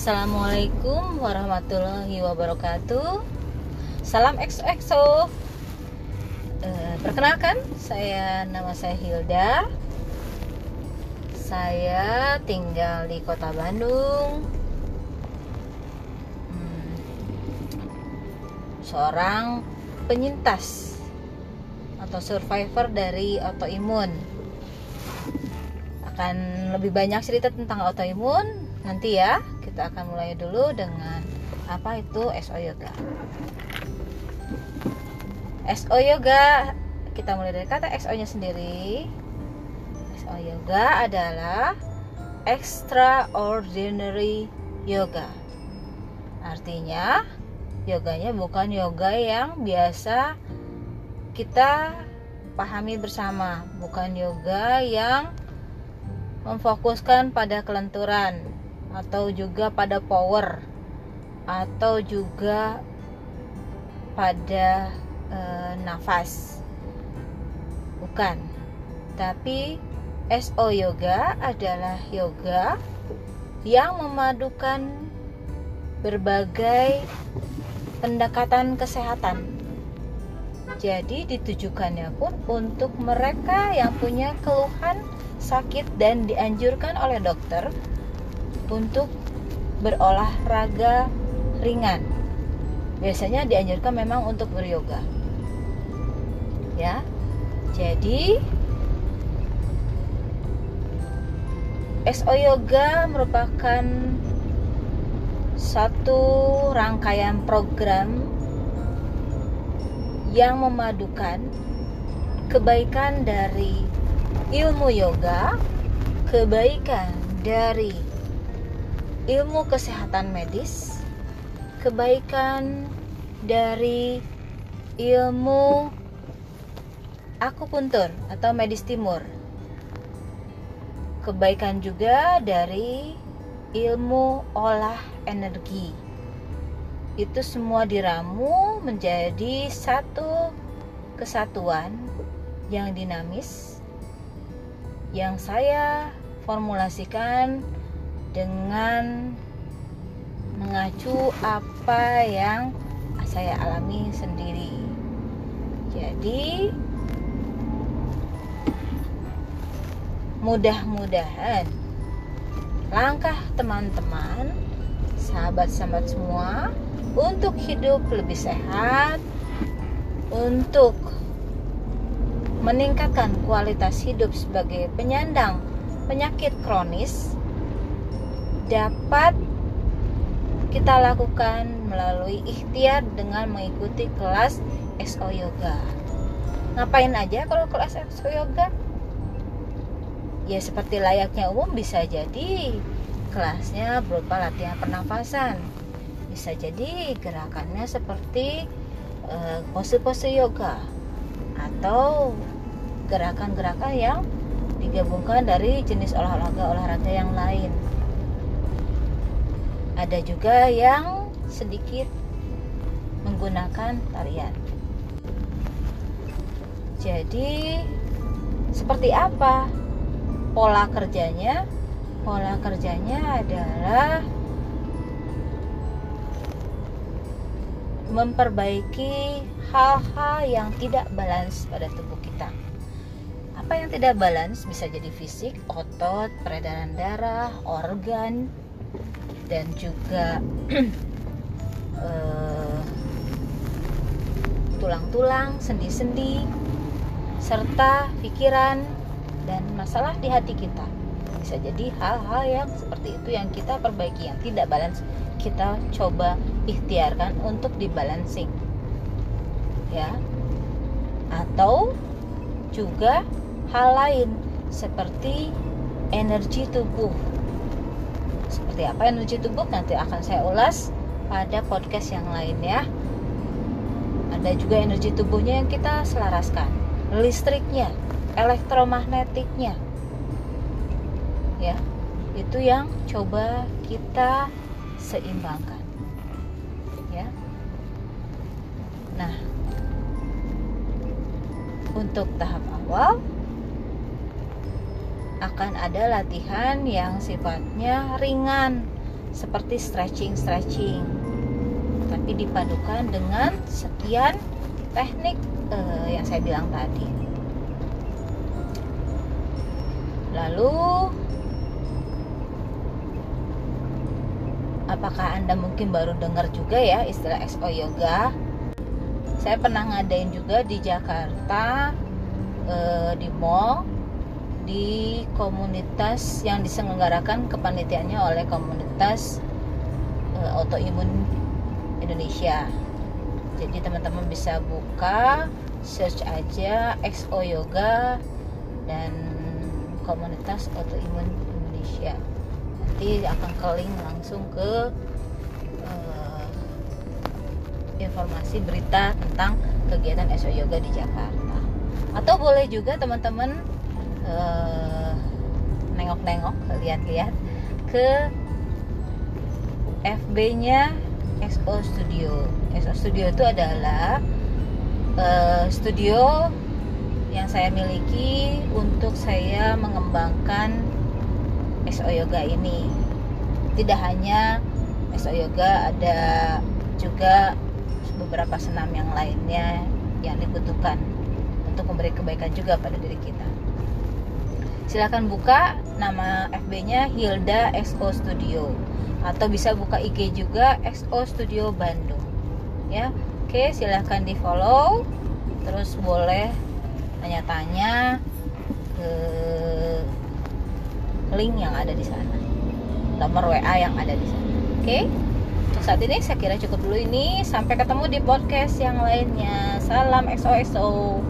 Assalamualaikum warahmatullahi wabarakatuh. Salam XOXO. Eh, perkenalkan, saya nama saya Hilda. Saya tinggal di Kota Bandung. Hmm, seorang penyintas atau survivor dari autoimun. Akan lebih banyak cerita tentang autoimun nanti ya kita akan mulai dulu dengan apa itu SO Yoga? SO Yoga kita mulai dari kata SO nya sendiri. SO Yoga adalah extraordinary yoga. Artinya yoganya bukan yoga yang biasa kita pahami bersama. Bukan yoga yang memfokuskan pada kelenturan atau juga pada power. Atau juga pada e, nafas. Bukan. Tapi SO yoga adalah yoga yang memadukan berbagai pendekatan kesehatan. Jadi ditujukannya pun untuk mereka yang punya keluhan sakit dan dianjurkan oleh dokter untuk berolahraga ringan. Biasanya dianjurkan memang untuk beryoga. Ya. Jadi SO Yoga merupakan satu rangkaian program yang memadukan kebaikan dari ilmu yoga, kebaikan dari ilmu kesehatan medis, kebaikan dari ilmu akupuntur atau medis timur, kebaikan juga dari ilmu olah energi. Itu semua diramu menjadi satu kesatuan yang dinamis yang saya formulasikan dengan mengacu apa yang saya alami sendiri. Jadi mudah-mudahan langkah teman-teman, sahabat-sahabat semua untuk hidup lebih sehat, untuk meningkatkan kualitas hidup sebagai penyandang penyakit kronis dapat kita lakukan melalui ikhtiar dengan mengikuti kelas SO Yoga. Ngapain aja kalau kelas SO Yoga? Ya seperti layaknya umum bisa jadi kelasnya berupa latihan pernafasan. Bisa jadi gerakannya seperti uh, pose-pose yoga atau gerakan-gerakan yang digabungkan dari jenis olahraga-olahraga yang lain ada juga yang sedikit menggunakan tarian. Jadi, seperti apa pola kerjanya? Pola kerjanya adalah memperbaiki hal-hal yang tidak balance pada tubuh kita. Apa yang tidak balance bisa jadi fisik, otot, peredaran darah, organ, dan juga uh, tulang-tulang, sendi-sendi, serta pikiran dan masalah di hati kita. Bisa jadi hal-hal yang seperti itu yang kita perbaiki, yang tidak balance, kita coba ikhtiarkan untuk dibalancing. Ya. Atau juga hal lain seperti energi tubuh seperti apa energi tubuh nanti akan saya ulas pada podcast yang lain ya. Ada juga energi tubuhnya yang kita selaraskan. Listriknya elektromagnetiknya. Ya itu yang coba kita seimbangkan. Ya. Nah untuk tahap awal akan ada latihan yang sifatnya ringan seperti stretching-stretching tapi dipadukan dengan sekian teknik uh, yang saya bilang tadi. Lalu apakah anda mungkin baru dengar juga ya istilah XO Yoga? Saya pernah ngadain juga di Jakarta uh, di mall di komunitas yang diselenggarakan kepanitiaannya oleh komunitas uh, autoimun Indonesia. Jadi teman-teman bisa buka search aja XO Yoga dan komunitas autoimun Indonesia. Nanti akan link langsung ke uh, informasi berita tentang kegiatan SO Yoga di Jakarta. Atau boleh juga teman-teman uh, nengok-nengok lihat-lihat ke FB-nya XO Studio. XO Studio itu adalah uh, studio yang saya miliki untuk saya mengembangkan XO Yoga ini. Tidak hanya XO Yoga, ada juga beberapa senam yang lainnya yang dibutuhkan untuk memberi kebaikan juga pada diri kita. Silahkan buka nama FB-nya Hilda XO Studio. Atau bisa buka IG juga XO Studio Bandung. Ya oke silahkan di follow terus boleh tanya-tanya ke link yang ada di sana. Nomor WA yang ada di sana. Oke? Untuk saat ini saya kira cukup dulu ini. Sampai ketemu di podcast yang lainnya. Salam XOXO